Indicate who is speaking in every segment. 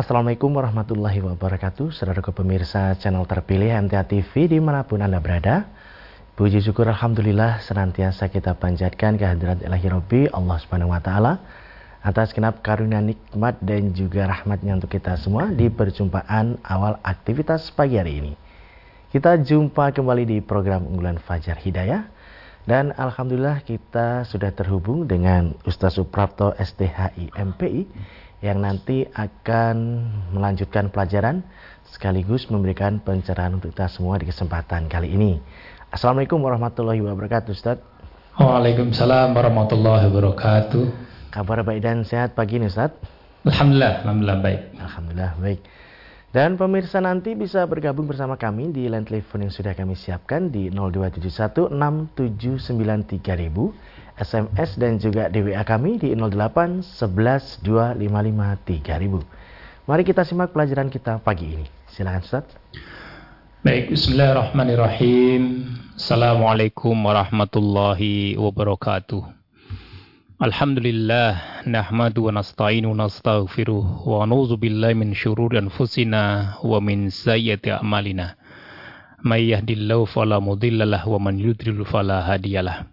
Speaker 1: Assalamualaikum warahmatullahi wabarakatuh. Saudara pemirsa channel terpilih MTA TV di mana pun Anda berada Puji syukur Alhamdulillah senantiasa kita panjatkan kehadirat ilahi Rabbi Allah subhanahu wa ta'ala Atas kenap karunia nikmat dan juga rahmatnya untuk kita semua Di perjumpaan awal aktivitas pagi hari ini. Kita jumpa kembali di program unggulan Fajar Hidayah. Dan Alhamdulillah kita sudah terhubung dengan Ustaz Suprapto STHI MPI yang nanti akan melanjutkan pelajaran sekaligus memberikan pencerahan untuk kita semua di kesempatan kali ini. Assalamualaikum warahmatullahi wabarakatuh Ustaz.
Speaker 2: Waalaikumsalam warahmatullahi wabarakatuh.
Speaker 1: Kabar baik dan sehat pagi ini Ustaz?
Speaker 2: Alhamdulillah, Alhamdulillah baik.
Speaker 1: Alhamdulillah baik. Dan pemirsa nanti bisa bergabung bersama kami di line telepon yang sudah kami siapkan di 02716793000 SMS dan juga DWA kami di 08 11 255 3000. Mari kita simak pelajaran kita pagi ini. Silakan Ustaz.
Speaker 2: Baik, bismillahirrahmanirrahim. Assalamualaikum warahmatullahi wabarakatuh. Alhamdulillah nahmadu wa nasta'inu wa nastaghfiruh wa na'udzu billahi min syururi anfusina wa min sayyiati a'malina. May yahdihillahu fala mudhillalah wa man yudlil fala hadiyalah.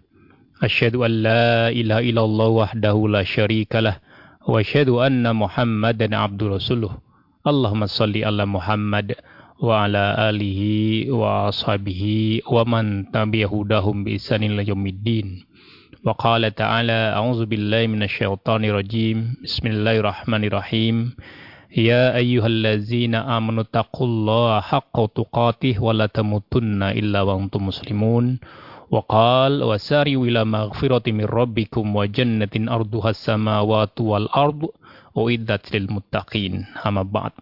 Speaker 2: أشهد أن لا إله إلا الله وحده لا شريك له وأشهد أن محمدا عبد رسوله. اللهم صل على محمد وعلى آله وأصحابه ومن تبع هداهم بإحسان إلى يوم الدين. وقال تعالى أعوذ بالله من الشيطان الرجيم. بسم الله الرحمن الرحيم. يا أيها الذين آمنوا اتقوا الله حق تقاته ولا تموتن إلا وأنتم مسلمون. وقال وساروا إلى مغفرة من ربكم وجنة أرضها السماوات والأرض أعدت للمتقين أما بعد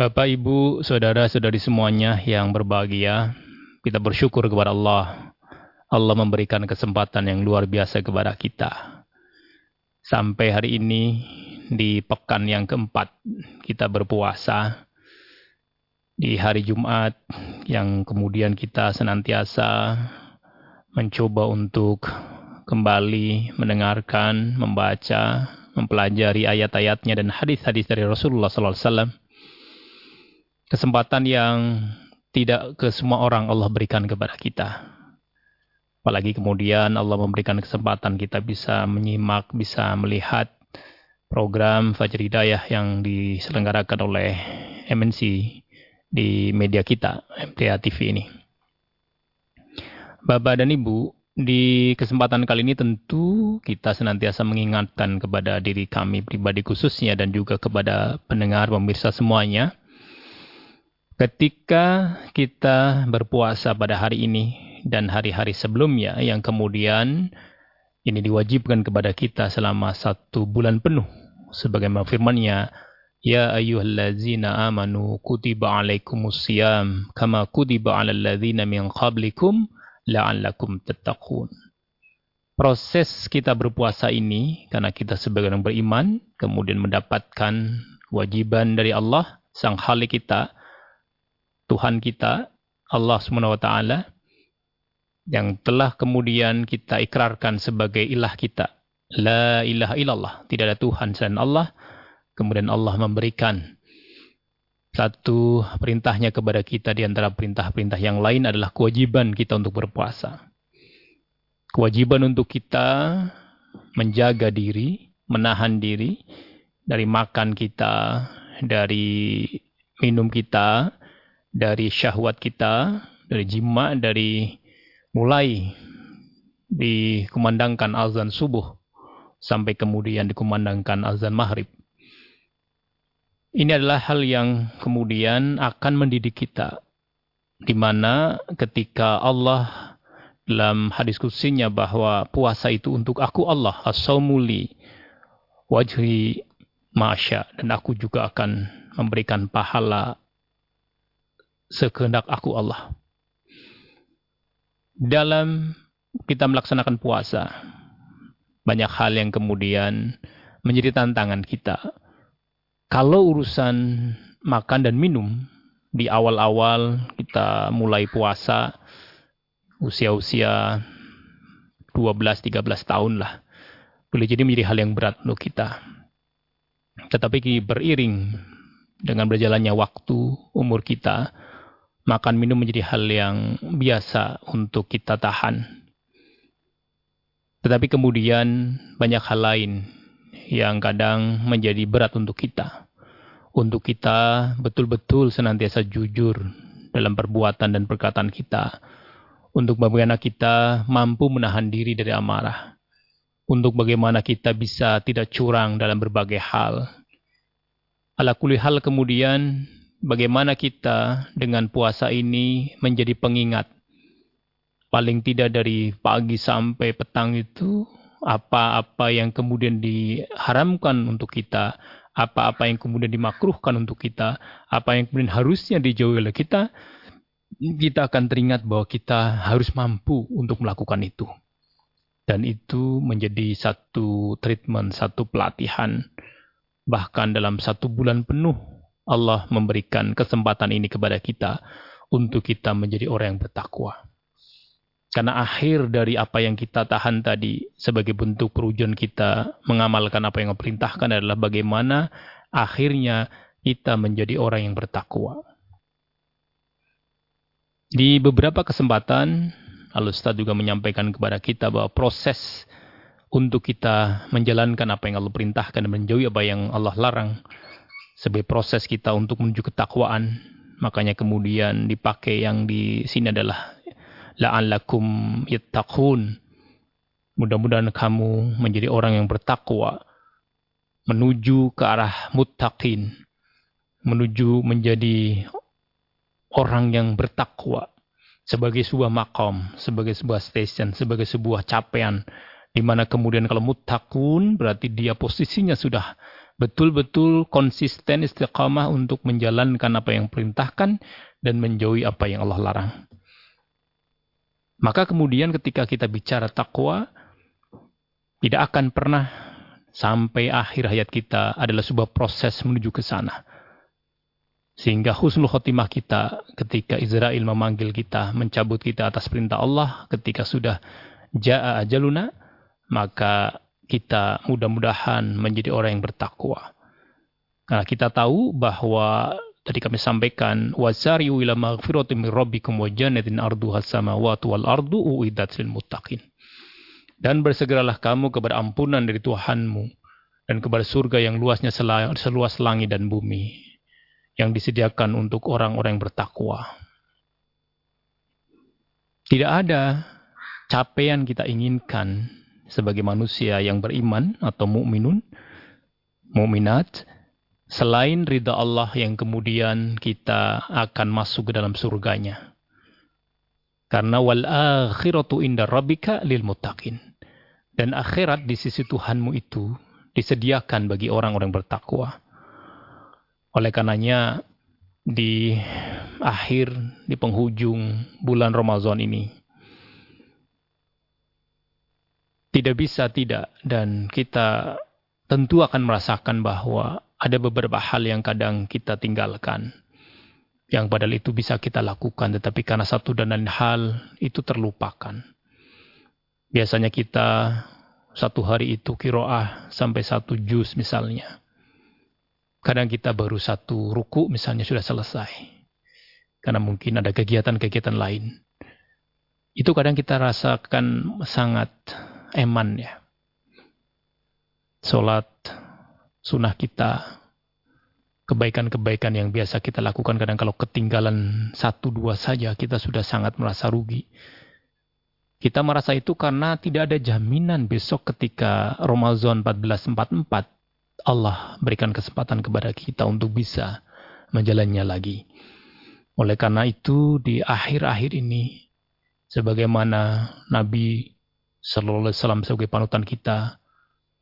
Speaker 2: Bapak, Ibu, Saudara-saudari semuanya yang berbahagia, kita bersyukur kepada Allah. Allah memberikan kesempatan yang luar biasa kepada kita. Sampai hari ini, di pekan yang keempat, kita berpuasa di hari Jumat yang kemudian kita senantiasa mencoba untuk kembali mendengarkan, membaca, mempelajari ayat-ayatnya dan hadis-hadis dari Rasulullah SAW. Kesempatan yang tidak ke semua orang Allah berikan kepada kita. Apalagi kemudian Allah memberikan kesempatan kita bisa menyimak, bisa melihat program Fajr Hidayah yang diselenggarakan oleh MNC di media kita, MTA TV ini. Bapak dan Ibu, di kesempatan kali ini tentu kita senantiasa mengingatkan kepada diri kami pribadi khususnya dan juga kepada pendengar pemirsa semuanya. Ketika kita berpuasa pada hari ini dan hari-hari sebelumnya yang kemudian ini diwajibkan kepada kita selama satu bulan penuh. Sebagaimana firmannya, Ya ayyuhallazina amanu kutiba alaikumus siyam kama kutiba alal ladzina min qablikum la'allakum tattaqun. Proses kita berpuasa ini karena kita sebagai orang beriman kemudian mendapatkan kewajiban dari Allah sang khalik kita Tuhan kita Allah Subhanahu yang telah kemudian kita ikrarkan sebagai ilah kita. La ilaha illallah, tidak ada Tuhan selain Allah Kemudian Allah memberikan satu perintahnya kepada kita di antara perintah-perintah yang lain adalah kewajiban kita untuk berpuasa. Kewajiban untuk kita menjaga diri, menahan diri dari makan kita, dari minum kita, dari syahwat kita, dari jima, dari mulai dikumandangkan azan subuh sampai kemudian dikumandangkan azan maghrib. Ini adalah hal yang kemudian akan mendidik kita. Di mana ketika Allah dalam hadis kutsinya bahwa puasa itu untuk aku Allah, as-saumuli wajhi masya dan aku juga akan memberikan pahala sekehendak aku Allah. Dalam kita melaksanakan puasa, banyak hal yang kemudian menjadi tantangan kita kalau urusan makan dan minum di awal-awal kita mulai puasa usia-usia 12-13 tahun lah boleh jadi menjadi hal yang berat untuk kita. Tetapi beriring dengan berjalannya waktu, umur kita, makan minum menjadi hal yang biasa untuk kita tahan. Tetapi kemudian banyak hal lain yang kadang menjadi berat untuk kita. Untuk kita betul-betul senantiasa jujur dalam perbuatan dan perkataan kita. Untuk bagaimana kita mampu menahan diri dari amarah. Untuk bagaimana kita bisa tidak curang dalam berbagai hal. Ala kuli hal kemudian bagaimana kita dengan puasa ini menjadi pengingat. Paling tidak dari pagi sampai petang itu apa-apa yang kemudian diharamkan untuk kita, apa-apa yang kemudian dimakruhkan untuk kita, apa yang kemudian harusnya dijauhi oleh kita, kita akan teringat bahwa kita harus mampu untuk melakukan itu. Dan itu menjadi satu treatment, satu pelatihan. Bahkan dalam satu bulan penuh, Allah memberikan kesempatan ini kepada kita untuk kita menjadi orang yang bertakwa. Karena akhir dari apa yang kita tahan tadi sebagai bentuk perujuan kita mengamalkan apa yang diperintahkan adalah bagaimana akhirnya kita menjadi orang yang bertakwa. Di beberapa kesempatan, Al-Ustaz juga menyampaikan kepada kita bahwa proses untuk kita menjalankan apa yang Allah perintahkan dan menjauhi apa yang Allah larang sebagai proses kita untuk menuju ketakwaan. Makanya kemudian dipakai yang di sini adalah la'allakum yattaqun. Mudah-mudahan kamu menjadi orang yang bertakwa menuju ke arah muttaqin, menuju menjadi orang yang bertakwa sebagai sebuah makom, sebagai sebuah station, sebagai sebuah capaian di mana kemudian kalau muttaqun berarti dia posisinya sudah betul-betul konsisten istiqamah untuk menjalankan apa yang perintahkan dan menjauhi apa yang Allah larang. Maka kemudian ketika kita bicara takwa, tidak akan pernah sampai akhir hayat kita adalah sebuah proses menuju ke sana. Sehingga husnul khotimah kita ketika Israel memanggil kita, mencabut kita atas perintah Allah, ketika sudah ja'a ajaluna, maka kita mudah-mudahan menjadi orang yang bertakwa. Karena kita tahu bahwa Tadi kami sampaikan wasari'u ila maghfiratin min rabbikum wa jannatin arduha samawati wal ardu uiddat lil muttaqin. Dan bersegeralah kamu kepada ampunan dari Tuhanmu dan kepada surga yang luasnya seluas langit dan bumi yang disediakan untuk orang-orang yang bertakwa. Tidak ada capaian kita inginkan sebagai manusia yang beriman atau mukminun, mukminat selain ridha Allah yang kemudian kita akan masuk ke dalam surganya. Karena wal akhiratu inda rabbika lil muttaqin. Dan akhirat di sisi Tuhanmu itu disediakan bagi orang-orang bertakwa. Oleh karenanya di akhir di penghujung bulan Ramadan ini tidak bisa tidak dan kita tentu akan merasakan bahwa ada beberapa hal yang kadang kita tinggalkan. Yang padahal itu bisa kita lakukan, tetapi karena satu dan lain hal itu terlupakan. Biasanya kita satu hari itu kiroah sampai satu juz misalnya. Kadang kita baru satu ruku misalnya sudah selesai. Karena mungkin ada kegiatan-kegiatan lain. Itu kadang kita rasakan sangat eman ya. Sholat sunnah kita, kebaikan-kebaikan yang biasa kita lakukan kadang kalau ketinggalan satu dua saja kita sudah sangat merasa rugi. Kita merasa itu karena tidak ada jaminan besok ketika Ramadan 1444 Allah berikan kesempatan kepada kita untuk bisa menjalannya lagi. Oleh karena itu di akhir-akhir ini sebagaimana Nabi Sallallahu Alaihi Wasallam sebagai panutan kita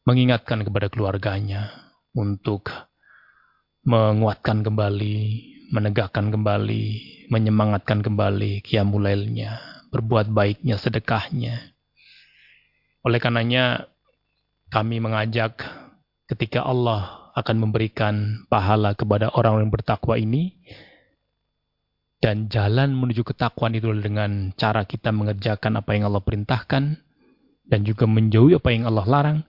Speaker 2: mengingatkan kepada keluarganya, untuk menguatkan kembali, menegakkan kembali, menyemangatkan kembali kiamulailnya, berbuat baiknya, sedekahnya. Oleh karenanya kami mengajak ketika Allah akan memberikan pahala kepada orang yang bertakwa ini, dan jalan menuju ketakwaan itu dengan cara kita mengerjakan apa yang Allah perintahkan, dan juga menjauhi apa yang Allah larang,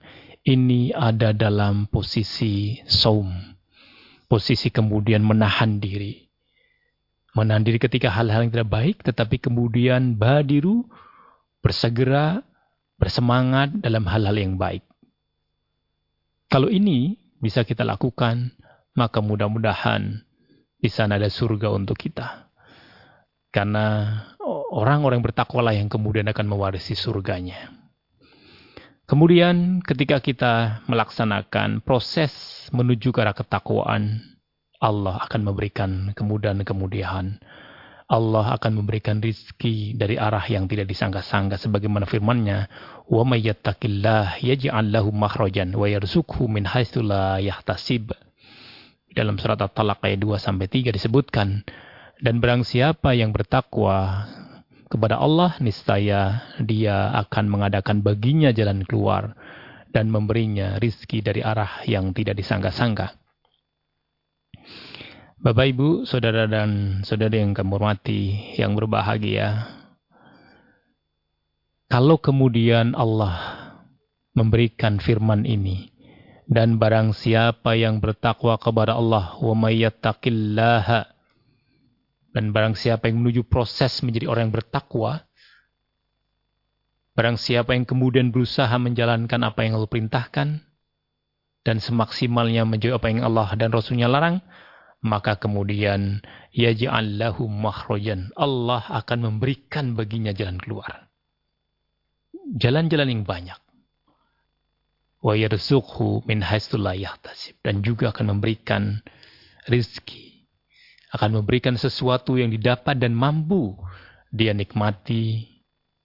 Speaker 2: ini ada dalam posisi saum. Posisi kemudian menahan diri. Menahan diri ketika hal-hal yang tidak baik, tetapi kemudian badiru bersegera, bersemangat dalam hal-hal yang baik. Kalau ini bisa kita lakukan, maka mudah-mudahan di sana ada surga untuk kita. Karena orang-orang bertakwalah yang kemudian akan mewarisi surganya. Kemudian ketika kita melaksanakan proses menuju ke arah ketakwaan, Allah akan memberikan kemudahan-kemudahan. Allah akan memberikan rizki dari arah yang tidak disangka-sangka sebagaimana firman-Nya, "Wa may yattaqillah yaj'al lahu makhrajan wa yarzuqhu min haitsu la yahtasib." Dalam surat At-Talaq ayat 2 sampai 3 disebutkan, dan barang siapa yang bertakwa kepada Allah, niscaya dia akan mengadakan baginya jalan keluar dan memberinya rizki dari arah yang tidak disangka-sangka. Bapak, Ibu, Saudara dan Saudari yang kami hormati, yang berbahagia. Kalau kemudian Allah memberikan firman ini, dan barang siapa yang bertakwa kepada Allah, wa dan barang siapa yang menuju proses menjadi orang yang bertakwa, barang siapa yang kemudian berusaha menjalankan apa yang Allah perintahkan, dan semaksimalnya menjauhi apa yang Allah dan Rasulnya larang, maka kemudian yaj'al lahu. Allah akan memberikan baginya jalan keluar. Jalan-jalan yang banyak. Wa yarzuqhu min Dan juga akan memberikan rizki akan memberikan sesuatu yang didapat dan mampu dia nikmati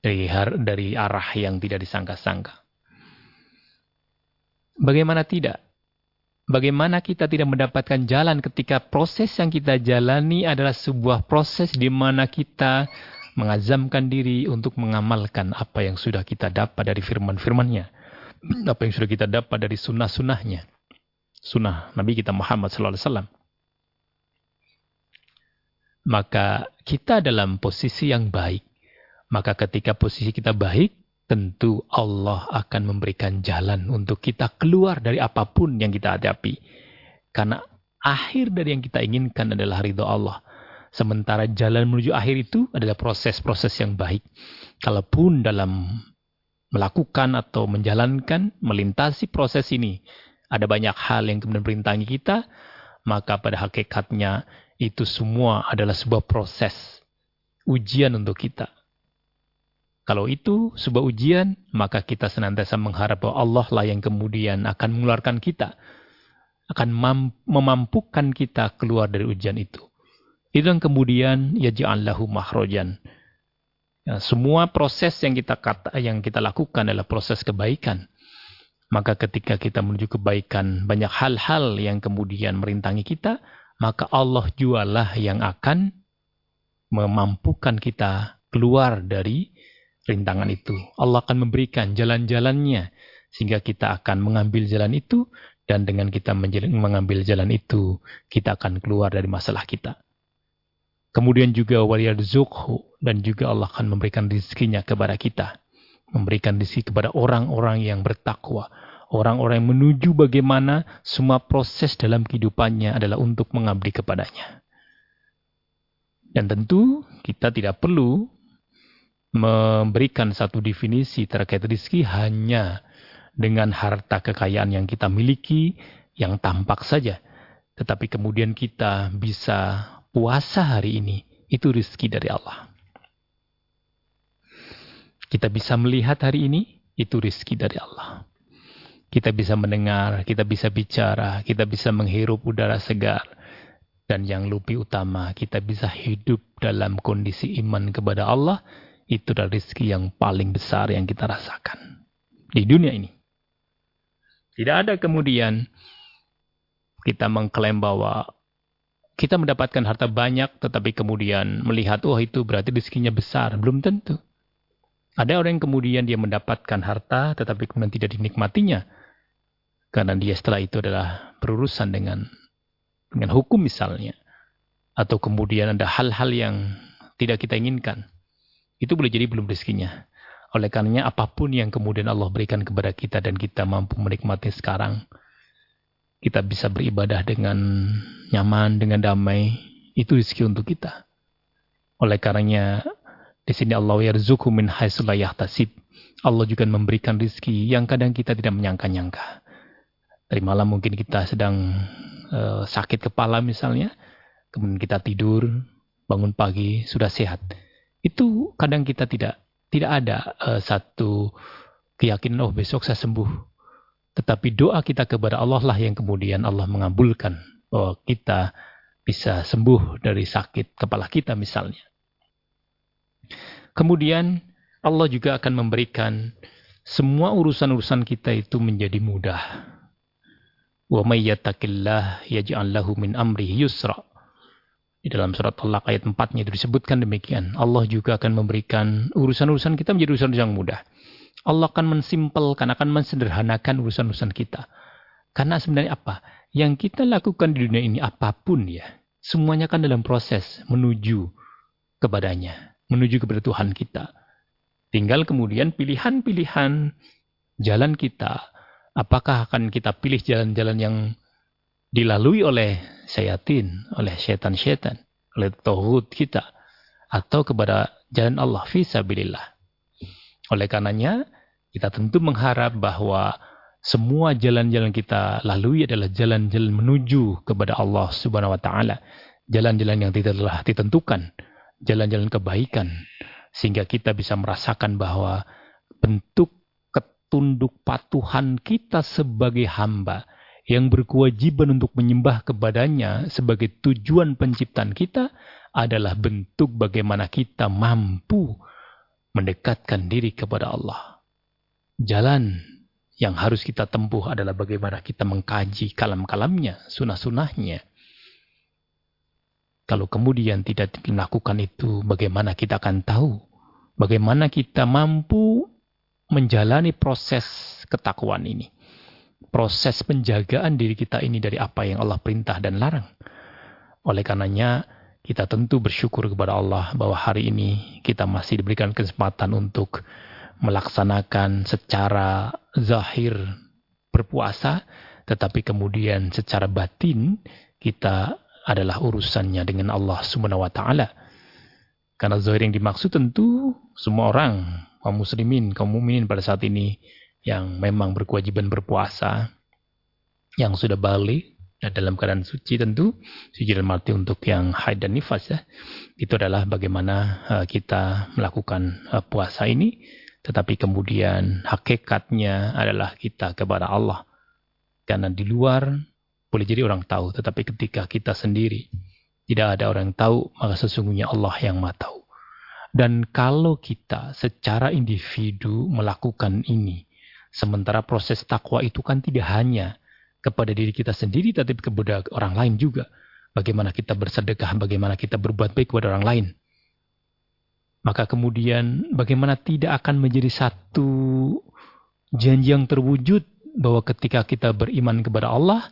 Speaker 2: dari, arah yang tidak disangka-sangka. Bagaimana tidak? Bagaimana kita tidak mendapatkan jalan ketika proses yang kita jalani adalah sebuah proses di mana kita mengazamkan diri untuk mengamalkan apa yang sudah kita dapat dari firman-firmannya. Apa yang sudah kita dapat dari sunnah-sunnahnya. Sunnah Nabi kita Muhammad Sallallahu Alaihi Wasallam maka kita dalam posisi yang baik. Maka ketika posisi kita baik, tentu Allah akan memberikan jalan untuk kita keluar dari apa pun yang kita hadapi. Karena akhir dari yang kita inginkan adalah ridho Allah. Sementara jalan menuju akhir itu adalah proses-proses yang baik. Kalaupun dalam melakukan atau menjalankan, melintasi proses ini, ada banyak hal yang kemudian merintangi kita, maka pada hakikatnya itu semua adalah sebuah proses ujian untuk kita. Kalau itu sebuah ujian, maka kita senantiasa mengharap bahwa Allah lah yang kemudian akan mengeluarkan kita, akan memampukan kita keluar dari ujian itu. Itu yang kemudian ya lahu mahrojan. Ya, semua proses yang kita kata, yang kita lakukan adalah proses kebaikan. Maka ketika kita menuju kebaikan, banyak hal-hal yang kemudian merintangi kita, maka Allah jualah yang akan memampukan kita keluar dari rintangan itu. Allah akan memberikan jalan-jalannya sehingga kita akan mengambil jalan itu dan dengan kita mengambil jalan itu kita akan keluar dari masalah kita. Kemudian juga waliyadzukhu dan juga Allah akan memberikan rezekinya kepada kita. Memberikan rezeki kepada orang-orang yang bertakwa Orang-orang yang menuju bagaimana semua proses dalam kehidupannya adalah untuk mengabdi kepadanya. Dan tentu kita tidak perlu memberikan satu definisi terkait rizki hanya dengan harta kekayaan yang kita miliki yang tampak saja. Tetapi kemudian kita bisa puasa hari ini, itu rizki dari Allah. Kita bisa melihat hari ini, itu rizki dari Allah. Kita bisa mendengar, kita bisa bicara, kita bisa menghirup udara segar. Dan yang lebih utama, kita bisa hidup dalam kondisi iman kepada Allah. Itu adalah rezeki yang paling besar yang kita rasakan di dunia ini. Tidak ada kemudian kita mengklaim bahwa kita mendapatkan harta banyak, tetapi kemudian melihat, oh itu berarti rezekinya besar. Belum tentu. Ada orang yang kemudian dia mendapatkan harta, tetapi kemudian tidak dinikmatinya. Karena dia setelah itu adalah berurusan dengan dengan hukum misalnya. Atau kemudian ada hal-hal yang tidak kita inginkan. Itu boleh jadi belum rezekinya. Oleh karenanya apa pun yang kemudian Allah berikan kepada kita dan kita mampu menikmati sekarang, kita bisa beribadah dengan nyaman, dengan damai, itu rezeki untuk kita. Oleh karenanya di sini Allah yarzuku min haitsu. Allah juga memberikan rezeki yang kadang kita tidak menyangka-nyangka. Dari malam mungkin kita sedang uh, sakit kepala misalnya, kemudian kita tidur, bangun pagi sudah sehat. Itu kadang kita tidak tidak ada uh, satu keyakinan, oh besok saya sembuh. Tetapi doa kita kepada Allah lah yang kemudian Allah mengabulkan bahwa kita bisa sembuh dari sakit kepala kita misalnya. Kemudian Allah juga akan memberikan semua urusan-urusan kita itu menjadi mudah. Wa may yattaqillah yaj'al lahu min amrihi yusra. Di dalam surat Allah ayat 4-nya itu disebutkan demikian. Allah juga akan memberikan urusan-urusan kita menjadi urusan yang mudah. Allah akan mensimpelkan, akan mensederhanakan urusan-urusan kita. Karena sebenarnya apa? Yang kita lakukan di dunia ini apa pun ya, semuanya kan dalam proses menuju kepadanya, menuju kepada Tuhan kita. Tinggal kemudian pilihan-pilihan jalan kita, apakah akan kita pilih jalan-jalan yang dilalui oleh syayatin, oleh setan-setan, oleh tauhid kita atau kepada jalan Allah fisabilillah. Oleh karenanya kita tentu mengharap bahwa semua jalan-jalan kita lalui adalah jalan-jalan menuju kepada Allah Subhanahu wa taala. Jalan-jalan yang tidak telah ditentukan, jalan-jalan kebaikan sehingga kita bisa merasakan bahwa bentuk ketunduk patuhan kita sebagai hamba yang berkewajiban untuk menyembah kepadanya sebagai tujuan penciptaan kita adalah bentuk bagaimana kita mampu mendekatkan diri kepada Allah. Jalan yang harus kita tempuh adalah bagaimana kita mengkaji kalam-kalamnya, sunah-sunahnya. Kalau kemudian tidak dilakukan itu, bagaimana kita akan tahu? Bagaimana kita mampu menjalani proses ketakwaan ini? proses penjagaan diri kita ini dari apa yang Allah perintah dan larang. Oleh karenanya, kita tentu bersyukur kepada Allah bahwa hari ini kita masih diberikan kesempatan untuk melaksanakan secara zahir berpuasa, tetapi kemudian secara batin kita adalah urusannya dengan Allah Subhanahu wa taala. Karena zahir yang dimaksud tentu semua orang, kaum muslimin, kaum mukminin pada saat ini yang memang berkewajiban berpuasa, yang sudah balik dan dalam keadaan suci tentu, suci dan mati untuk yang haid dan nifas ya, itu adalah bagaimana uh, kita melakukan uh, puasa ini, tetapi kemudian hakikatnya adalah kita kepada Allah. Karena di luar boleh jadi orang tahu, tetapi ketika kita sendiri tidak ada orang tahu, maka sesungguhnya Allah yang maha tahu. Dan kalau kita secara individu melakukan ini, Sementara proses takwa itu kan tidak hanya kepada diri kita sendiri, tapi kepada orang lain juga. Bagaimana kita bersedekah, bagaimana kita berbuat baik kepada orang lain. Maka kemudian bagaimana tidak akan menjadi satu janji yang terwujud bahwa ketika kita beriman kepada Allah,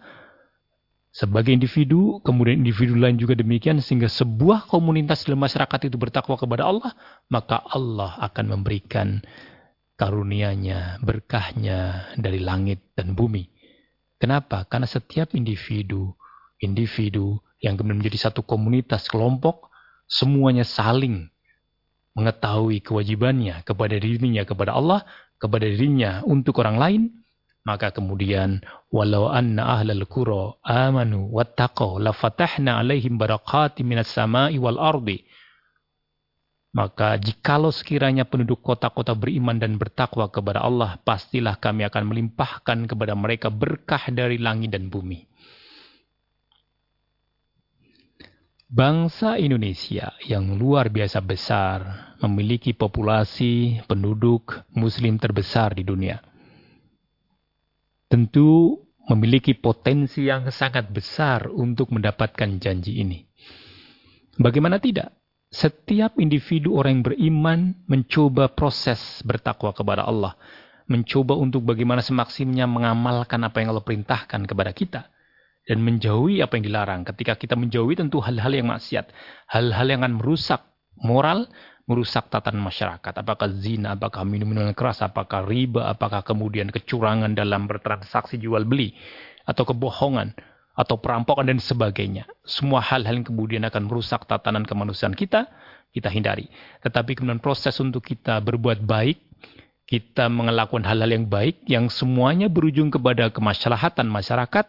Speaker 2: sebagai individu, kemudian individu lain juga demikian, sehingga sebuah komunitas dalam masyarakat itu bertakwa kepada Allah, maka Allah akan memberikan karunia-Nya, berkahnya dari langit dan bumi. Kenapa? Karena setiap individu, individu yang kemudian menjadi satu komunitas, kelompok, semuanya saling mengetahui kewajibannya kepada dirinya, kepada Allah, kepada dirinya untuk orang lain, maka kemudian walau anna ahlal qura amanu wattaqau lafatahna alaihim barakati minas sama'i wal ardi maka jikalau sekiranya penduduk kota-kota beriman dan bertakwa kepada Allah, pastilah kami akan melimpahkan kepada mereka berkah dari langit dan bumi. Bangsa Indonesia yang luar biasa besar memiliki populasi penduduk muslim terbesar di dunia. Tentu memiliki potensi yang sangat besar untuk mendapatkan janji ini. Bagaimana tidak? Setiap individu orang yang beriman mencoba proses bertakwa kepada Allah. Mencoba untuk bagaimana semaksimnya mengamalkan apa yang Allah perintahkan kepada kita. Dan menjauhi apa yang dilarang. Ketika kita menjauhi tentu hal-hal yang maksiat. Hal-hal yang akan merusak moral. Merusak tatanan masyarakat. Apakah zina, apakah minum-minuman keras, apakah riba, apakah kemudian kecurangan dalam bertransaksi jual beli, atau kebohongan, atau perampokan dan sebagainya. Semua hal-hal yang kemudian akan merusak tatanan kemanusiaan kita, kita hindari. Tetapi kemudian proses untuk kita berbuat baik, kita melakukan hal-hal yang baik, yang semuanya berujung kepada kemaslahatan masyarakat,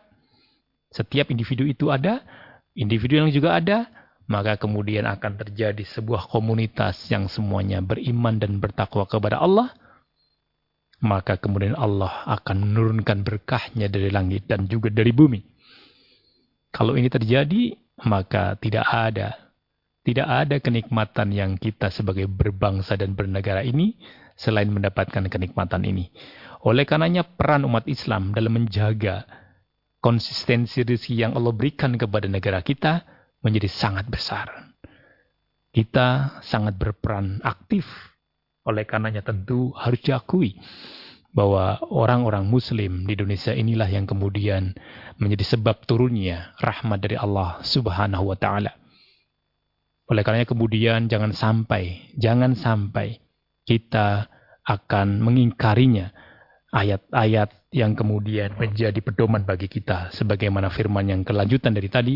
Speaker 2: setiap individu itu ada, individu yang juga ada, maka kemudian akan terjadi sebuah komunitas yang semuanya beriman dan bertakwa kepada Allah, maka kemudian Allah akan menurunkan berkahnya dari langit dan juga dari bumi. Kalau ini terjadi, maka tidak ada tidak ada kenikmatan yang kita sebagai berbangsa dan bernegara ini selain mendapatkan kenikmatan ini. Oleh karenanya peran umat Islam dalam menjaga konsistensi rezeki yang Allah berikan kepada negara kita menjadi sangat besar. Kita sangat berperan aktif. Oleh karenanya tentu harus diakui bahwa orang-orang muslim di Indonesia inilah yang kemudian menjadi sebab turunnya rahmat dari Allah Subhanahu wa taala. Oleh karenanya kemudian jangan sampai jangan sampai kita akan mengingkarinya ayat-ayat yang kemudian menjadi pedoman bagi kita sebagaimana firman yang kelanjutan dari tadi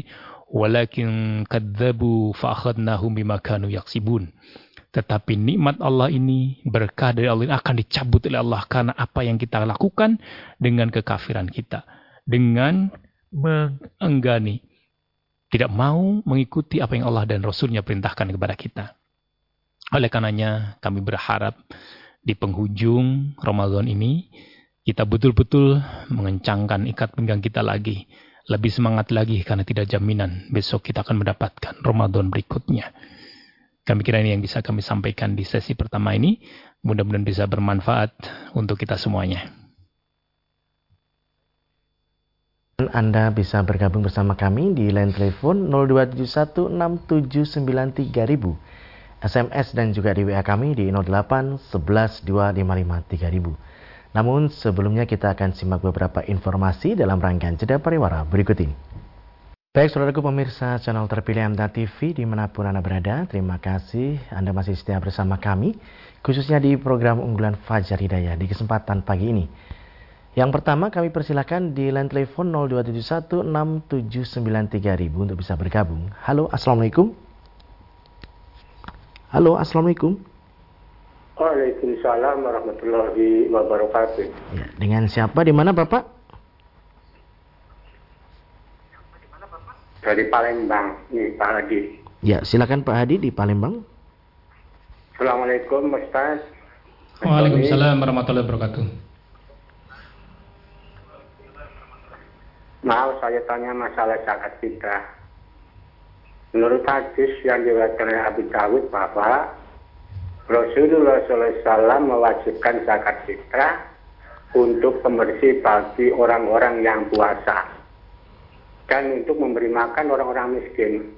Speaker 2: walakin kadzabu fa akhadnahum bima kanu yaksibun. Tetapi nikmat Allah ini berkah dari Allah ini akan dicabut oleh Allah karena apa yang kita lakukan dengan kekafiran kita dengan mengenggani tidak mau mengikuti apa yang Allah dan Rasulnya perintahkan kepada kita. Oleh karenanya kami berharap di penghujung Ramadan ini kita betul-betul mengencangkan ikat pinggang kita lagi lebih semangat lagi karena tidak jaminan besok kita akan mendapatkan Ramadan berikutnya. Kami kira ini yang bisa kami sampaikan di sesi pertama ini. Mudah-mudahan bisa bermanfaat untuk kita semuanya.
Speaker 1: Anda bisa bergabung bersama kami di line telepon 02716793000, SMS dan juga di WA kami di 08 11 255 3000. Namun sebelumnya kita akan simak beberapa informasi dalam rangkaian jeda pariwara berikut ini. Baik saudaraku pemirsa channel terpilih MTA TV di mana pun Anda berada, terima kasih Anda masih setia bersama kami, khususnya di program unggulan Fajar Hidayah di kesempatan pagi ini. Yang pertama kami persilahkan di line telepon 02716793000 untuk bisa bergabung. Halo, Assalamualaikum. Halo, Assalamualaikum.
Speaker 3: Waalaikumsalam warahmatullahi wabarakatuh.
Speaker 1: Ya, dengan siapa di mana Bapak?
Speaker 3: Dari Palembang, nih Pak Hadi.
Speaker 1: Ya, silakan Pak Hadi di Palembang.
Speaker 3: Assalamualaikum Ustaz.
Speaker 2: Waalaikumsalam warahmatullahi wabarakatuh.
Speaker 3: Mau saya tanya masalah zakat fitrah. Menurut hadis yang diriwayatkan oleh Abu Dawud bahwa Rasulullah SAW mewajibkan zakat fitrah untuk pembersih bagi orang-orang yang puasa dan untuk memberi makan orang-orang miskin.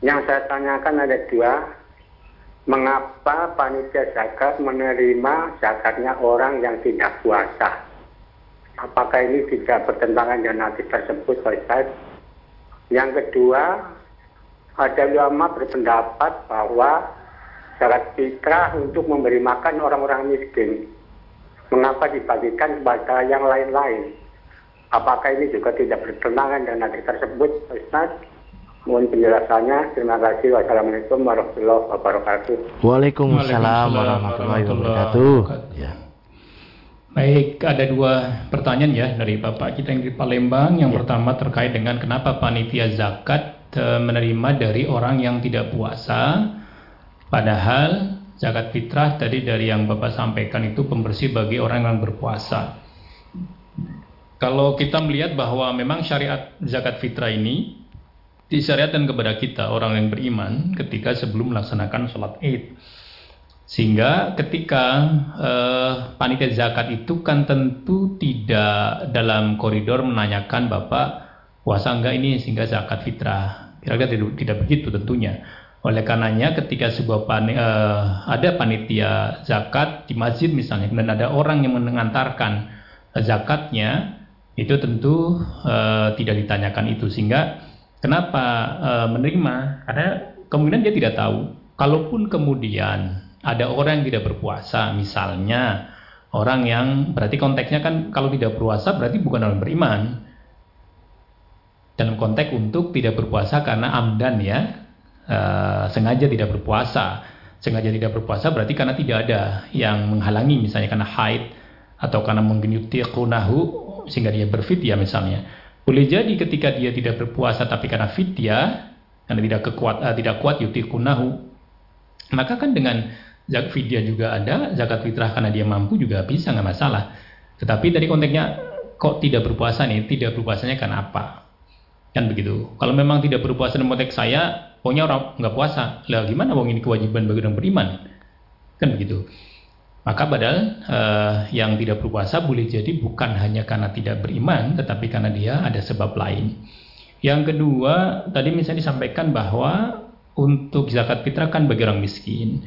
Speaker 3: Yang saya tanyakan ada dua, mengapa panitia zakat menerima zakatnya orang yang tidak puasa? Apakah ini tidak bertentangan dengan nanti tersebut, Ustaz? Yang kedua, ada ulama berpendapat bahwa syarat fitrah untuk memberi makan orang-orang miskin. Mengapa dibagikan kepada yang lain-lain? Apakah ini juga tidak bertentangan dengan hadis tersebut, Ustaz? Mohon penjelasannya. Terima kasih. Wassalamualaikum warahmatullahi wabarakatuh.
Speaker 1: Waalaikumsalam warahmatullahi wabarakatuh. Ya.
Speaker 2: Baik, ada dua pertanyaan ya dari Bapak kita yang di Palembang. Yang ya. pertama terkait dengan kenapa panitia zakat eh, menerima dari orang yang tidak puasa Padahal zakat fitrah tadi dari yang Bapak sampaikan itu pembersih bagi orang yang berpuasa. Kalau kita melihat bahwa memang syariat zakat fitrah ini disyariatkan kepada kita orang yang beriman ketika sebelum melaksanakan sholat id. Sehingga ketika eh, panitia zakat itu kan tentu tidak dalam koridor menanyakan Bapak puasa enggak ini sehingga zakat fitrah. Kira-kira tidak, tidak begitu tentunya. Oleh karenanya ketika sebuah pan, uh, ada panitia zakat di masjid misalnya, kemudian ada orang yang mengantarkan zakatnya, itu tentu uh, tidak ditanyakan itu. Sehingga kenapa uh, menerima? Karena kemungkinan dia tidak tahu kalaupun kemudian ada orang yang tidak berpuasa, misalnya orang yang berarti konteksnya kan kalau tidak berpuasa berarti bukan orang beriman. Dalam konteks untuk tidak berpuasa karena amdan ya, uh, sengaja tidak berpuasa. Sengaja tidak berpuasa berarti karena tidak ada yang menghalangi, misalnya karena haid atau karena mungkin yutiqunahu sehingga dia berfidya misalnya. Boleh jadi ketika dia tidak berpuasa tapi karena fidya, karena tidak kekuat uh, tidak kuat maka kan dengan zakat fidyah juga ada, zakat fitrah karena dia mampu juga bisa nggak masalah. Tetapi dari konteksnya kok tidak berpuasa nih, tidak berpuasanya karena apa? Kan begitu. Kalau memang tidak berpuasa dalam konteks saya, pokoknya orang nggak puasa. Lah gimana wong ini kewajiban bagi orang beriman? Kan begitu. Maka padahal eh, yang tidak berpuasa boleh jadi bukan hanya karena tidak beriman, tetapi karena dia ada sebab lain. Yang kedua, tadi misalnya disampaikan bahwa untuk zakat fitrah kan bagi orang miskin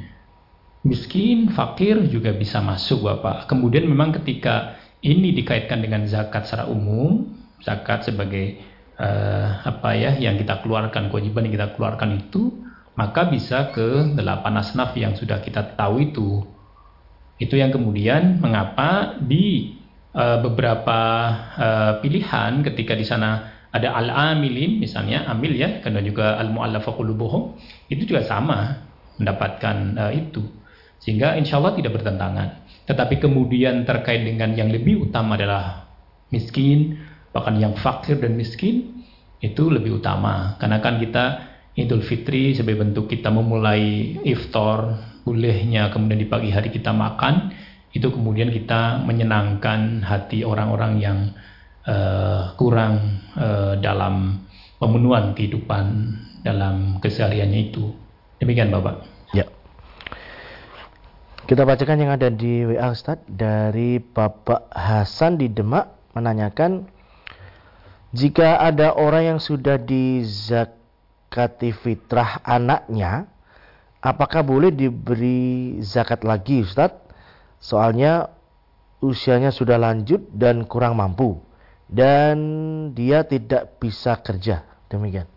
Speaker 2: miskin, fakir juga bisa masuk Bapak. Kemudian memang ketika ini dikaitkan dengan zakat secara umum, zakat sebagai uh, apa ya yang kita keluarkan, kewajiban yang kita keluarkan itu, maka bisa ke delapan asnaf yang sudah kita tahu itu. Itu yang kemudian mengapa di uh, beberapa uh, pilihan ketika di sana ada al-amilin misalnya amil ya karena juga al-mu'allafa qulubuhum itu juga sama mendapatkan uh, itu sehingga insya Allah tidak bertentangan. Tetapi kemudian terkait dengan yang lebih utama adalah miskin, bahkan yang fakir dan miskin, itu lebih utama. Karena kan kita Idul Fitri sebagai bentuk kita memulai iftar, bolehnya kemudian di pagi hari kita makan, itu kemudian kita menyenangkan hati orang-orang yang uh, kurang uh, dalam pemenuhan kehidupan dalam kesehariannya itu. Demikian Bapak.
Speaker 1: Kita bacakan yang ada di WA Ustaz dari Bapak Hasan di Demak menanyakan jika ada orang yang sudah dizakati fitrah anaknya apakah boleh diberi zakat lagi Ustaz? Soalnya usianya sudah lanjut dan kurang mampu dan dia tidak bisa kerja. Demikian.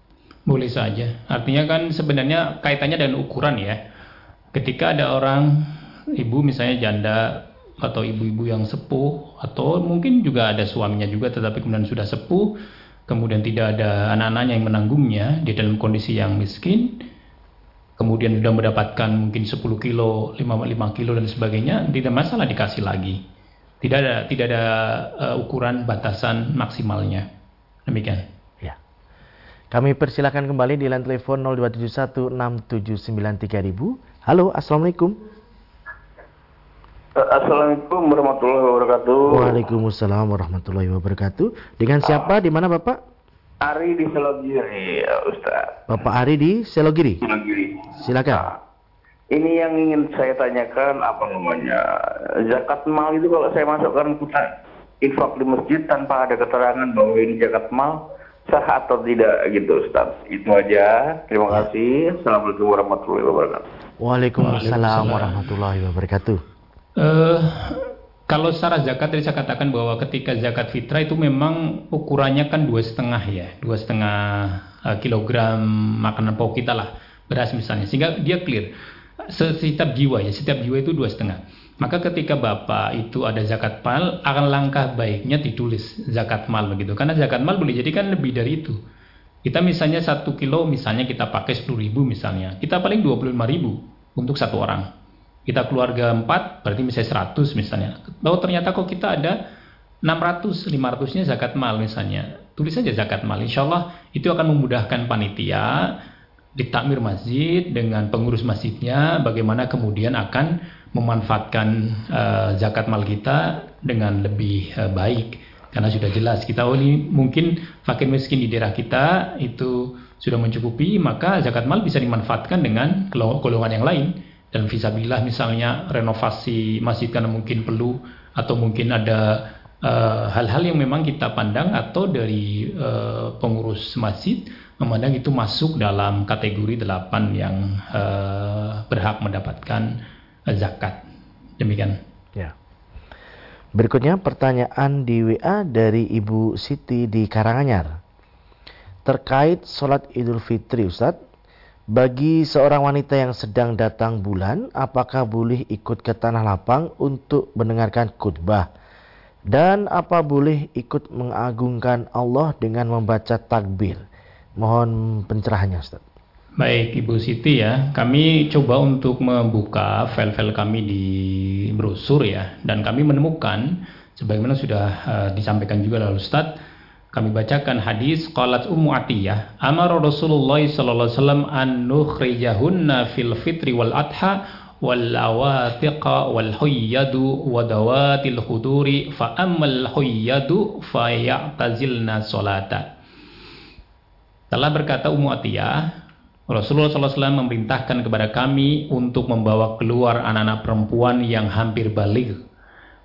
Speaker 2: Boleh saja. Artinya kan sebenarnya kaitannya dengan ukuran ya. Ketika ada orang ibu misalnya janda atau ibu-ibu yang sepuh atau mungkin juga ada suaminya juga tetapi kemudian sudah sepuh kemudian tidak ada anak-anaknya yang menanggungnya di dalam kondisi yang miskin kemudian sudah mendapatkan mungkin 10 kilo 5, 5 kilo dan sebagainya tidak masalah dikasih lagi. Tidak ada tidak ada uh, ukuran batasan maksimalnya. Demikian.
Speaker 1: Ya. Kami persilakan kembali di line telepon 02716793000 halo assalamualaikum
Speaker 4: Assalamualaikum warahmatullahi wabarakatuh.
Speaker 1: Waalaikumsalam warahmatullahi wabarakatuh. Dengan siapa? Di mana Bapak?
Speaker 4: Ari di Selogiri, ya, Ustaz.
Speaker 1: Bapak Ari di Selogiri.
Speaker 4: Selogiri.
Speaker 1: Silakan. Nah,
Speaker 4: ini yang ingin saya tanyakan apa namanya zakat mal itu kalau saya masukkan kita infak di masjid tanpa ada keterangan bahwa ini zakat mal sah atau tidak gitu Ustaz. Itu aja. Terima kasih. Assalamualaikum warahmatullahi wabarakatuh.
Speaker 1: Waalaikumsalam warahmatullahi wabarakatuh.
Speaker 2: Uh, kalau secara zakat tadi saya katakan bahwa ketika zakat fitrah itu memang ukurannya kan dua setengah ya, dua setengah uh, kilogram makanan pokok kita lah beras misalnya, sehingga dia clear. Setiap jiwa ya, setiap jiwa itu dua setengah. Maka ketika bapak itu ada zakat mal, akan langkah baiknya ditulis zakat mal begitu, karena zakat mal boleh jadi kan lebih dari itu. Kita misalnya satu kilo, misalnya kita pakai sepuluh ribu misalnya, kita paling dua puluh lima ribu untuk satu orang kita keluarga 4 berarti misalnya 100 misalnya. Bahwa ternyata kok kita ada 600 500 nya zakat mal misalnya. Tulis saja zakat mal. Insya Allah itu akan memudahkan panitia di takmir masjid dengan pengurus masjidnya bagaimana kemudian akan memanfaatkan uh, zakat mal kita dengan lebih uh, baik. Karena sudah jelas kita oh ini mungkin fakir miskin di daerah kita itu sudah mencukupi maka zakat mal bisa dimanfaatkan dengan golongan yang lain dan visabilillah misalnya renovasi masjid karena mungkin perlu atau mungkin ada eh, hal-hal uh, yang memang kita pandang atau dari uh, pengurus masjid memandang itu masuk dalam kategori delapan yang uh, berhak mendapatkan uh, zakat. Demikian.
Speaker 1: Ya. Berikutnya pertanyaan di WA dari Ibu Siti di Karanganyar. Terkait sholat idul fitri Ustadz, Bagi seorang wanita yang sedang datang bulan, apakah boleh ikut ke tanah lapang untuk mendengarkan khutbah? Dan apa boleh ikut mengagungkan Allah dengan membaca takbir? Mohon pencerahannya Ustaz.
Speaker 2: Baik Ibu Siti ya, kami coba untuk membuka file-file kami di brosur ya, dan kami menemukan sebagaimana sudah uh, disampaikan juga oleh Ustaz, kami bacakan hadis qalat Ummu Atiyah, amara Rasulullah sallallahu alaihi wasallam an nukhrijahunna fil fitri wal adha wal awatiqa wal huyyadu wa dawatil huduri fa ammal huyyadu fa ya'tazilna salata. Telah berkata Ummu Atiyah, Rasulullah SAW memerintahkan kepada kami untuk membawa keluar anak-anak perempuan yang hampir balik,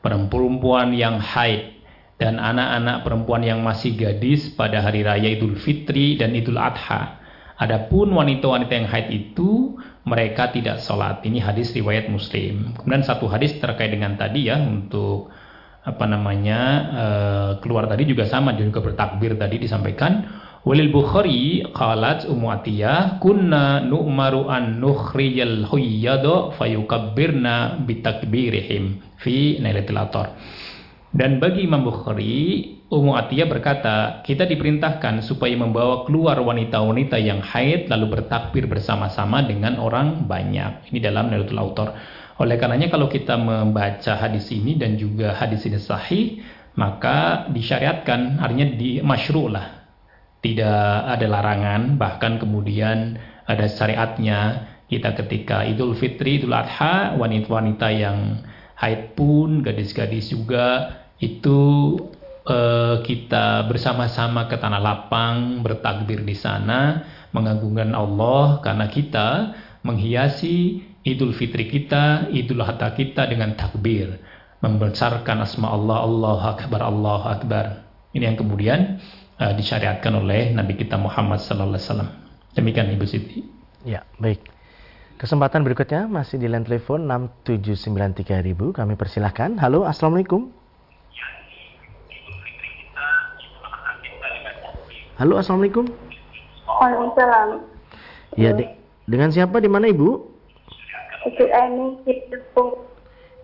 Speaker 2: perempuan yang haid, dan anak-anak perempuan yang masih gadis pada hari raya Idul Fitri dan Idul Adha. Adapun wanita-wanita yang haid itu mereka tidak sholat. Ini hadis riwayat Muslim. Kemudian satu hadis terkait dengan tadi ya untuk apa namanya uh, keluar tadi juga sama juga bertakbir tadi disampaikan. Walil Bukhari qalat Ummu Atiyah kunna nu'maru an nukhriyal huyyada fayukabbirna bitakbirihim fi Nailatul Athar. Dan bagi Imam Bukhari, Ummu Atiyah berkata, kita diperintahkan supaya membawa keluar wanita-wanita yang haid lalu bertakbir bersama-sama dengan orang banyak. Ini dalam Nailatul Autor. Oleh karenanya kalau kita membaca hadis ini dan juga hadis ini sahih, maka disyariatkan, artinya di lah. Tidak ada larangan, bahkan kemudian ada syariatnya. Kita ketika Idul Fitri, Idul Adha, wanita-wanita yang haid pun, gadis-gadis juga itu uh, kita bersama-sama ke tanah lapang bertakbir di sana mengagungkan Allah karena kita menghiasi Idul Fitri kita, Idul Adha kita dengan takbir, membesarkan asma Allah, Allah Akbar, Allah Akbar. Ini yang kemudian uh, disyariatkan oleh Nabi kita Muhammad sallallahu alaihi wasallam. Demikian Ibu Siti.
Speaker 1: Ya, baik. Kesempatan berikutnya masih di line telepon 6793000. Kami persilahkan. Halo, Assalamualaikum. Halo, assalamualaikum.
Speaker 5: Waalaikumsalam.
Speaker 1: Ya, de dengan siapa di mana ibu?
Speaker 5: Ibu Ani di Cepu.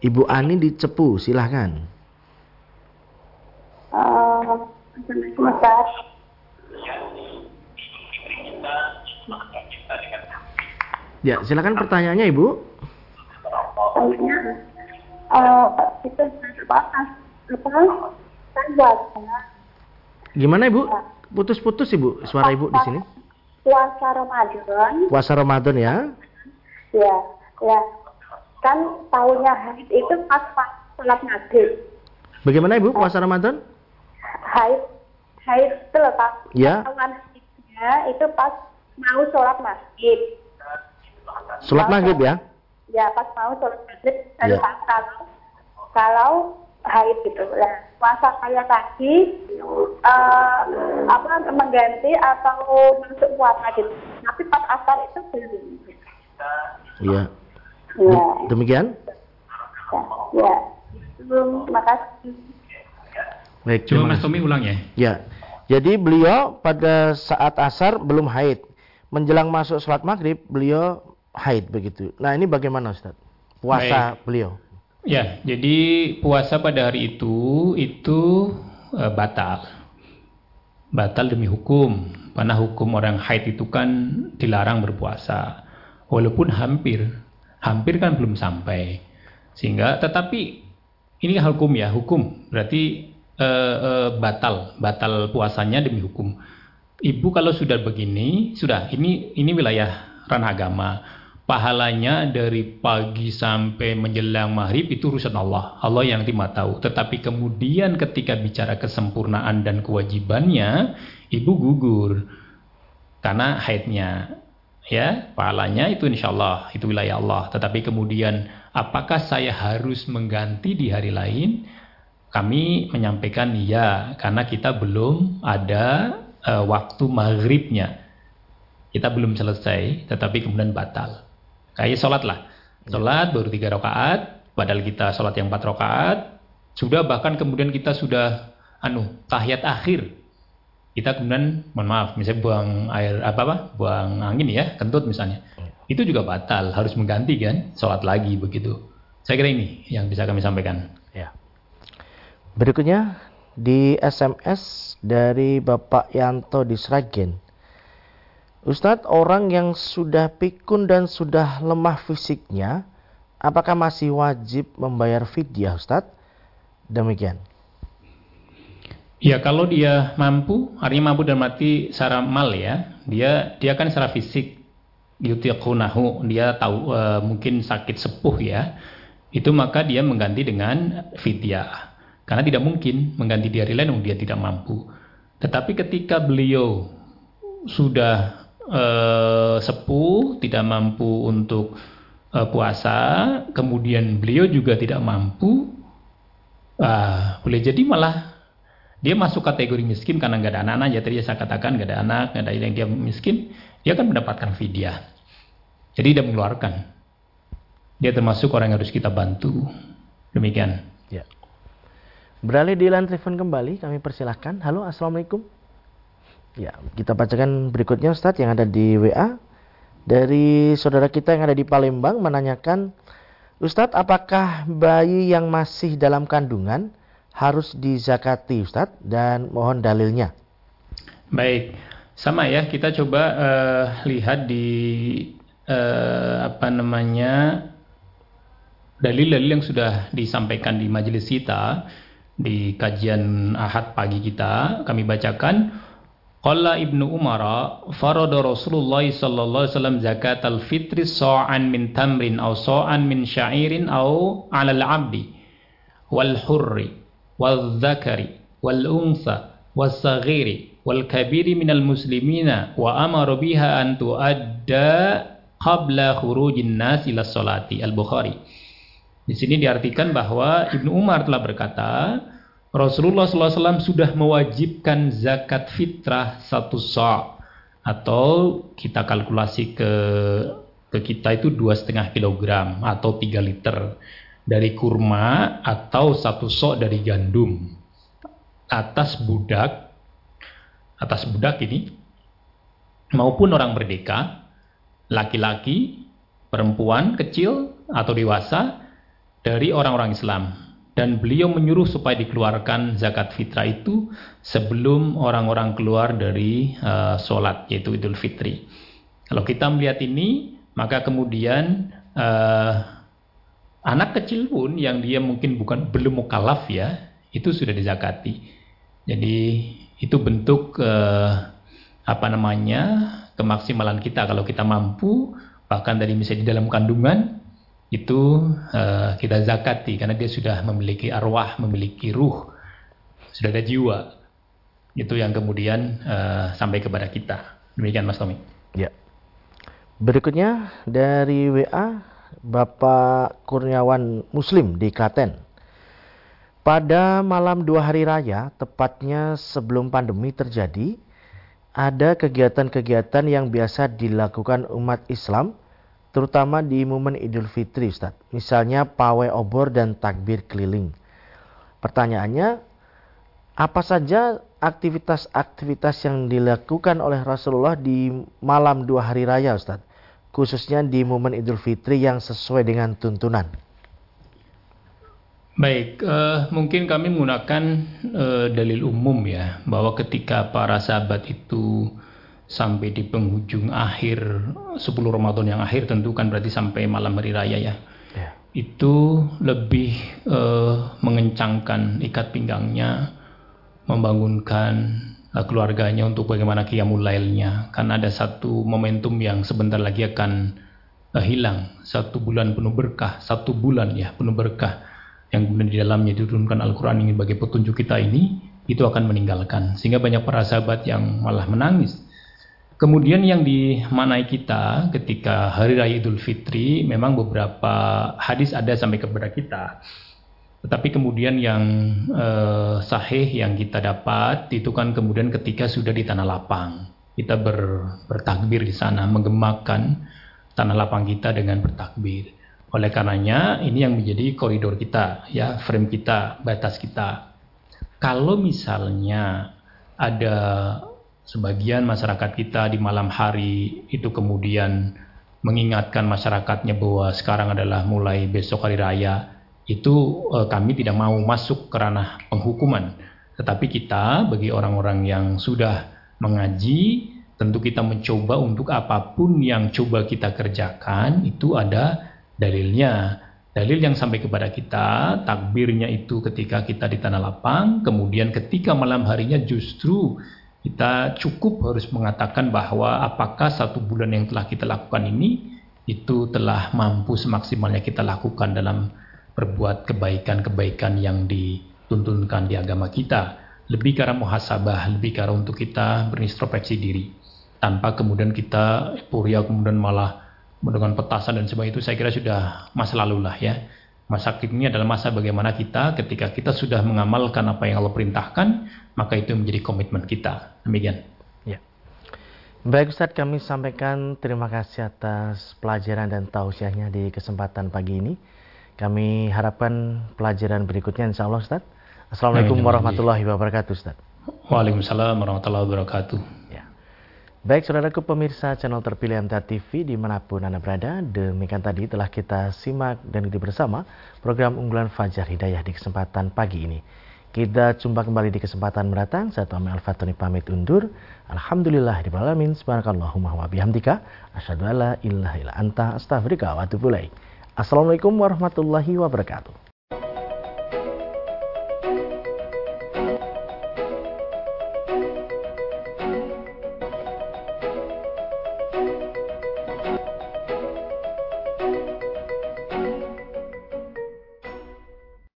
Speaker 1: Ibu Ani di Cepu, silahkan.
Speaker 5: Uh,
Speaker 1: Ya, silakan pertanyaannya ibu.
Speaker 5: Uh, itu apa? Apa? Kan
Speaker 1: Gimana ibu? Putus-putus ibu suara ibu di sini.
Speaker 5: Puasa Ramadan.
Speaker 1: Puasa Ramadan ya?
Speaker 5: Ya, ya. Kan tahunnya haid itu pas pas sholat maghrib.
Speaker 1: Bagaimana ibu puasa Ramadan?
Speaker 5: Haid, haid itu loh pak.
Speaker 1: Ya.
Speaker 5: Tahun itu pas mau sholat maghrib.
Speaker 1: Sholat maghrib ya?
Speaker 5: Ya, pas mau sholat maghrib. Dan ya. kalau kalau haid gitu. Nah, puasa kayak tadi uh, apa mengganti atau masuk puasa gitu. Tapi pas asar itu belum.
Speaker 1: Iya. Ya. Demikian?
Speaker 5: Ya. ya. Belum, makasih.
Speaker 1: Baik,
Speaker 2: Coba Mas Tommy ulang ya.
Speaker 1: Ya. Jadi beliau pada saat asar belum haid. Menjelang masuk sholat maghrib, beliau haid begitu. Nah ini bagaimana Ustaz? Puasa Baik. beliau.
Speaker 2: Ya, jadi puasa pada hari itu itu e, batal. Batal demi hukum. Karena hukum orang haid itu kan dilarang berpuasa. Walaupun hampir, hampir kan belum sampai. Sehingga tetapi ini hukum ya, hukum. Berarti e, e, batal, batal puasanya demi hukum. Ibu kalau sudah begini, sudah ini ini wilayah ranah agama pahalanya dari pagi sampai menjelang maghrib itu urusan Allah. Allah yang lima tahu. Tetapi kemudian ketika bicara kesempurnaan dan kewajibannya, ibu gugur. Karena haidnya. Ya, pahalanya itu insya Allah, itu wilayah Allah. Tetapi kemudian apakah saya harus mengganti di hari lain? Kami menyampaikan iya, karena kita belum ada uh, waktu maghribnya. Kita belum selesai, tetapi kemudian batal. Kayak sholat lah. Sholat baru tiga rakaat, padahal kita sholat yang empat rakaat. Sudah bahkan kemudian kita sudah anu tahiyat akhir. kita kemudian mohon maaf misalnya buang air apa apa buang angin ya kentut misalnya. Itu juga batal harus mengganti kan sholat lagi begitu. Saya kira ini yang bisa kami sampaikan.
Speaker 1: Ya. Berikutnya di SMS dari Bapak Yanto di Sragen Ustadz orang yang sudah pikun dan sudah lemah fisiknya apakah masih wajib membayar fidyah Ustadz demikian
Speaker 2: Ya kalau dia mampu, artinya mampu dan mati secara mal ya, dia dia kan secara fisik yutiqunahu, dia tahu uh, mungkin sakit sepuh ya, itu maka dia mengganti dengan fidyah. Karena tidak mungkin mengganti di hari lain dia tidak mampu. Tetapi ketika beliau sudah uh, sepuh, tidak mampu untuk uh, puasa, kemudian beliau juga tidak mampu, uh, boleh jadi malah dia masuk kategori miskin karena nggak ada anak-anak. Ya tadi saya katakan nggak ada anak nggak ada yang dia miskin dia akan mendapatkan fidyah. Jadi dia mengeluarkan. Dia termasuk orang yang harus kita bantu. Demikian.
Speaker 1: Ya. Beralih di line kembali kami persilahkan. Halo assalamualaikum ya kita bacakan berikutnya Ustadz yang ada di WA dari saudara kita yang ada di Palembang menanyakan Ustadz apakah bayi yang masih dalam kandungan harus dizakati Ustadz? Dan mohon dalilnya.
Speaker 2: Baik, sama ya. Kita coba uh, lihat di uh, apa namanya dalil-dalil yang sudah disampaikan di majelis kita di kajian Ahad pagi kita. Kami bacakan Qala Ibnu Umar farada Rasulullah sallallahu alaihi wasallam zakat al-fitri sa'an min tamrin aw sa'an min sya'irin aw 'ala al-'abdi wal hurri wal dhakari wal unsa, was saghiri wal kabiri minal muslimina wa amara biha an tuadda qabla khurujin nas ila salati al-Bukhari. Di sini diartikan bahwa Ibnu Umar telah berkata, Rasulullah SAW sudah mewajibkan zakat fitrah satu sa' atau kita kalkulasi ke ke kita itu dua setengah kilogram atau tiga liter dari kurma atau satu sok dari gandum. Atas budak atas budak ini maupun orang merdeka laki-laki perempuan kecil atau dewasa dari orang-orang Islam dan beliau menyuruh supaya dikeluarkan zakat fitrah itu sebelum orang-orang keluar dari uh, sholat yaitu Idul Fitri. Kalau kita melihat ini, maka kemudian uh, Anak kecil pun yang dia mungkin bukan belum mukalaf ya, itu sudah dizakati. Jadi itu bentuk eh, apa namanya kemaksimalan kita kalau kita mampu bahkan dari misalnya di dalam kandungan itu eh, kita zakati karena dia sudah memiliki arwah, memiliki ruh, sudah ada jiwa. Itu yang kemudian eh, sampai kepada kita. Demikian Mas Tommy.
Speaker 1: Ya. Berikutnya dari WA Bapak Kurniawan Muslim di Klaten. Pada malam dua hari raya, tepatnya sebelum pandemi terjadi, ada kegiatan-kegiatan yang biasa dilakukan umat Islam, terutama di momen Idul Fitri, Ustaz. Misalnya pawai obor dan takbir keliling. Pertanyaannya, apa saja aktivitas-aktivitas yang dilakukan oleh Rasulullah di malam dua hari raya, Ustaz? khususnya di momen Idul Fitri yang sesuai dengan tuntunan?
Speaker 2: Baik, uh, mungkin kami menggunakan uh, dalil umum ya, bahwa ketika para sahabat itu sampai di penghujung akhir 10 Ramadan yang akhir tentu kan berarti sampai malam hari raya ya. ya. Itu lebih uh, mengencangkan ikat pinggangnya, membangunkan uh, keluarganya untuk bagaimana qiyamul lailnya karena ada satu momentum yang sebentar lagi akan uh, hilang satu bulan penuh berkah satu bulan ya penuh berkah yang kemudian di dalamnya diturunkan Al-Quran ini sebagai petunjuk kita ini itu akan meninggalkan sehingga banyak para sahabat yang malah menangis kemudian yang dimanai kita ketika hari raya Idul Fitri memang beberapa hadis ada sampai kepada kita tetapi kemudian yang eh, sahih yang kita dapat itu kan kemudian ketika sudah di tanah lapang. Kita ber, bertakbir di sana, menggemakan tanah lapang kita dengan bertakbir. Oleh karenanya ini yang menjadi koridor kita, ya frame kita, batas kita. Kalau misalnya ada sebagian masyarakat kita di malam hari itu kemudian mengingatkan masyarakatnya bahwa sekarang adalah mulai besok hari raya, itu eh, kami tidak mau masuk ke ranah penghukuman. Tetapi kita bagi orang-orang yang sudah mengaji, tentu kita mencoba untuk apa pun yang coba kita kerjakan itu ada dalilnya. Dalil yang sampai kepada kita, takbirnya itu ketika kita di tanah lapang, kemudian ketika malam harinya justru kita cukup harus mengatakan bahwa apakah satu bulan yang telah kita lakukan ini itu telah mampu semaksimalnya kita lakukan dalam berbuat kebaikan-kebaikan yang dituntunkan di agama kita. Lebih karena muhasabah, lebih karena untuk kita berintrospeksi diri. Tanpa kemudian kita euforia kemudian malah dengan petasan dan sebagainya itu saya kira sudah masa lalu lah ya. Masa kini adalah masa bagaimana kita ketika kita sudah mengamalkan apa yang Allah perintahkan, maka itu menjadi komitmen kita. Demikian.
Speaker 1: Ya. Baik Ustadz, kami sampaikan terima kasih atas pelajaran dan tausiahnya di kesempatan pagi ini. Kami harapkan pelajaran berikutnya insya Allah Ustadz. Assalamualaikum warahmatullahi wabarakatuh Ustadz.
Speaker 2: Waalaikumsalam warahmatullahi wabarakatuh.
Speaker 1: Baik, saudaraku pemirsa channel terpilih MTA TV di mana pun Anda berada, demikian tadi telah kita simak dan ikuti bersama program unggulan Fajar Hidayah di kesempatan pagi ini. Kita jumpa kembali di kesempatan mendatang. Saya Tuhan Al-Fatuni pamit undur. Alhamdulillah di alamin. Subhanakallahumma wa bihamdika. Ilaha illa anta astaghfirullah wa Assalamualaikum warahmatullahi wabarakatuh.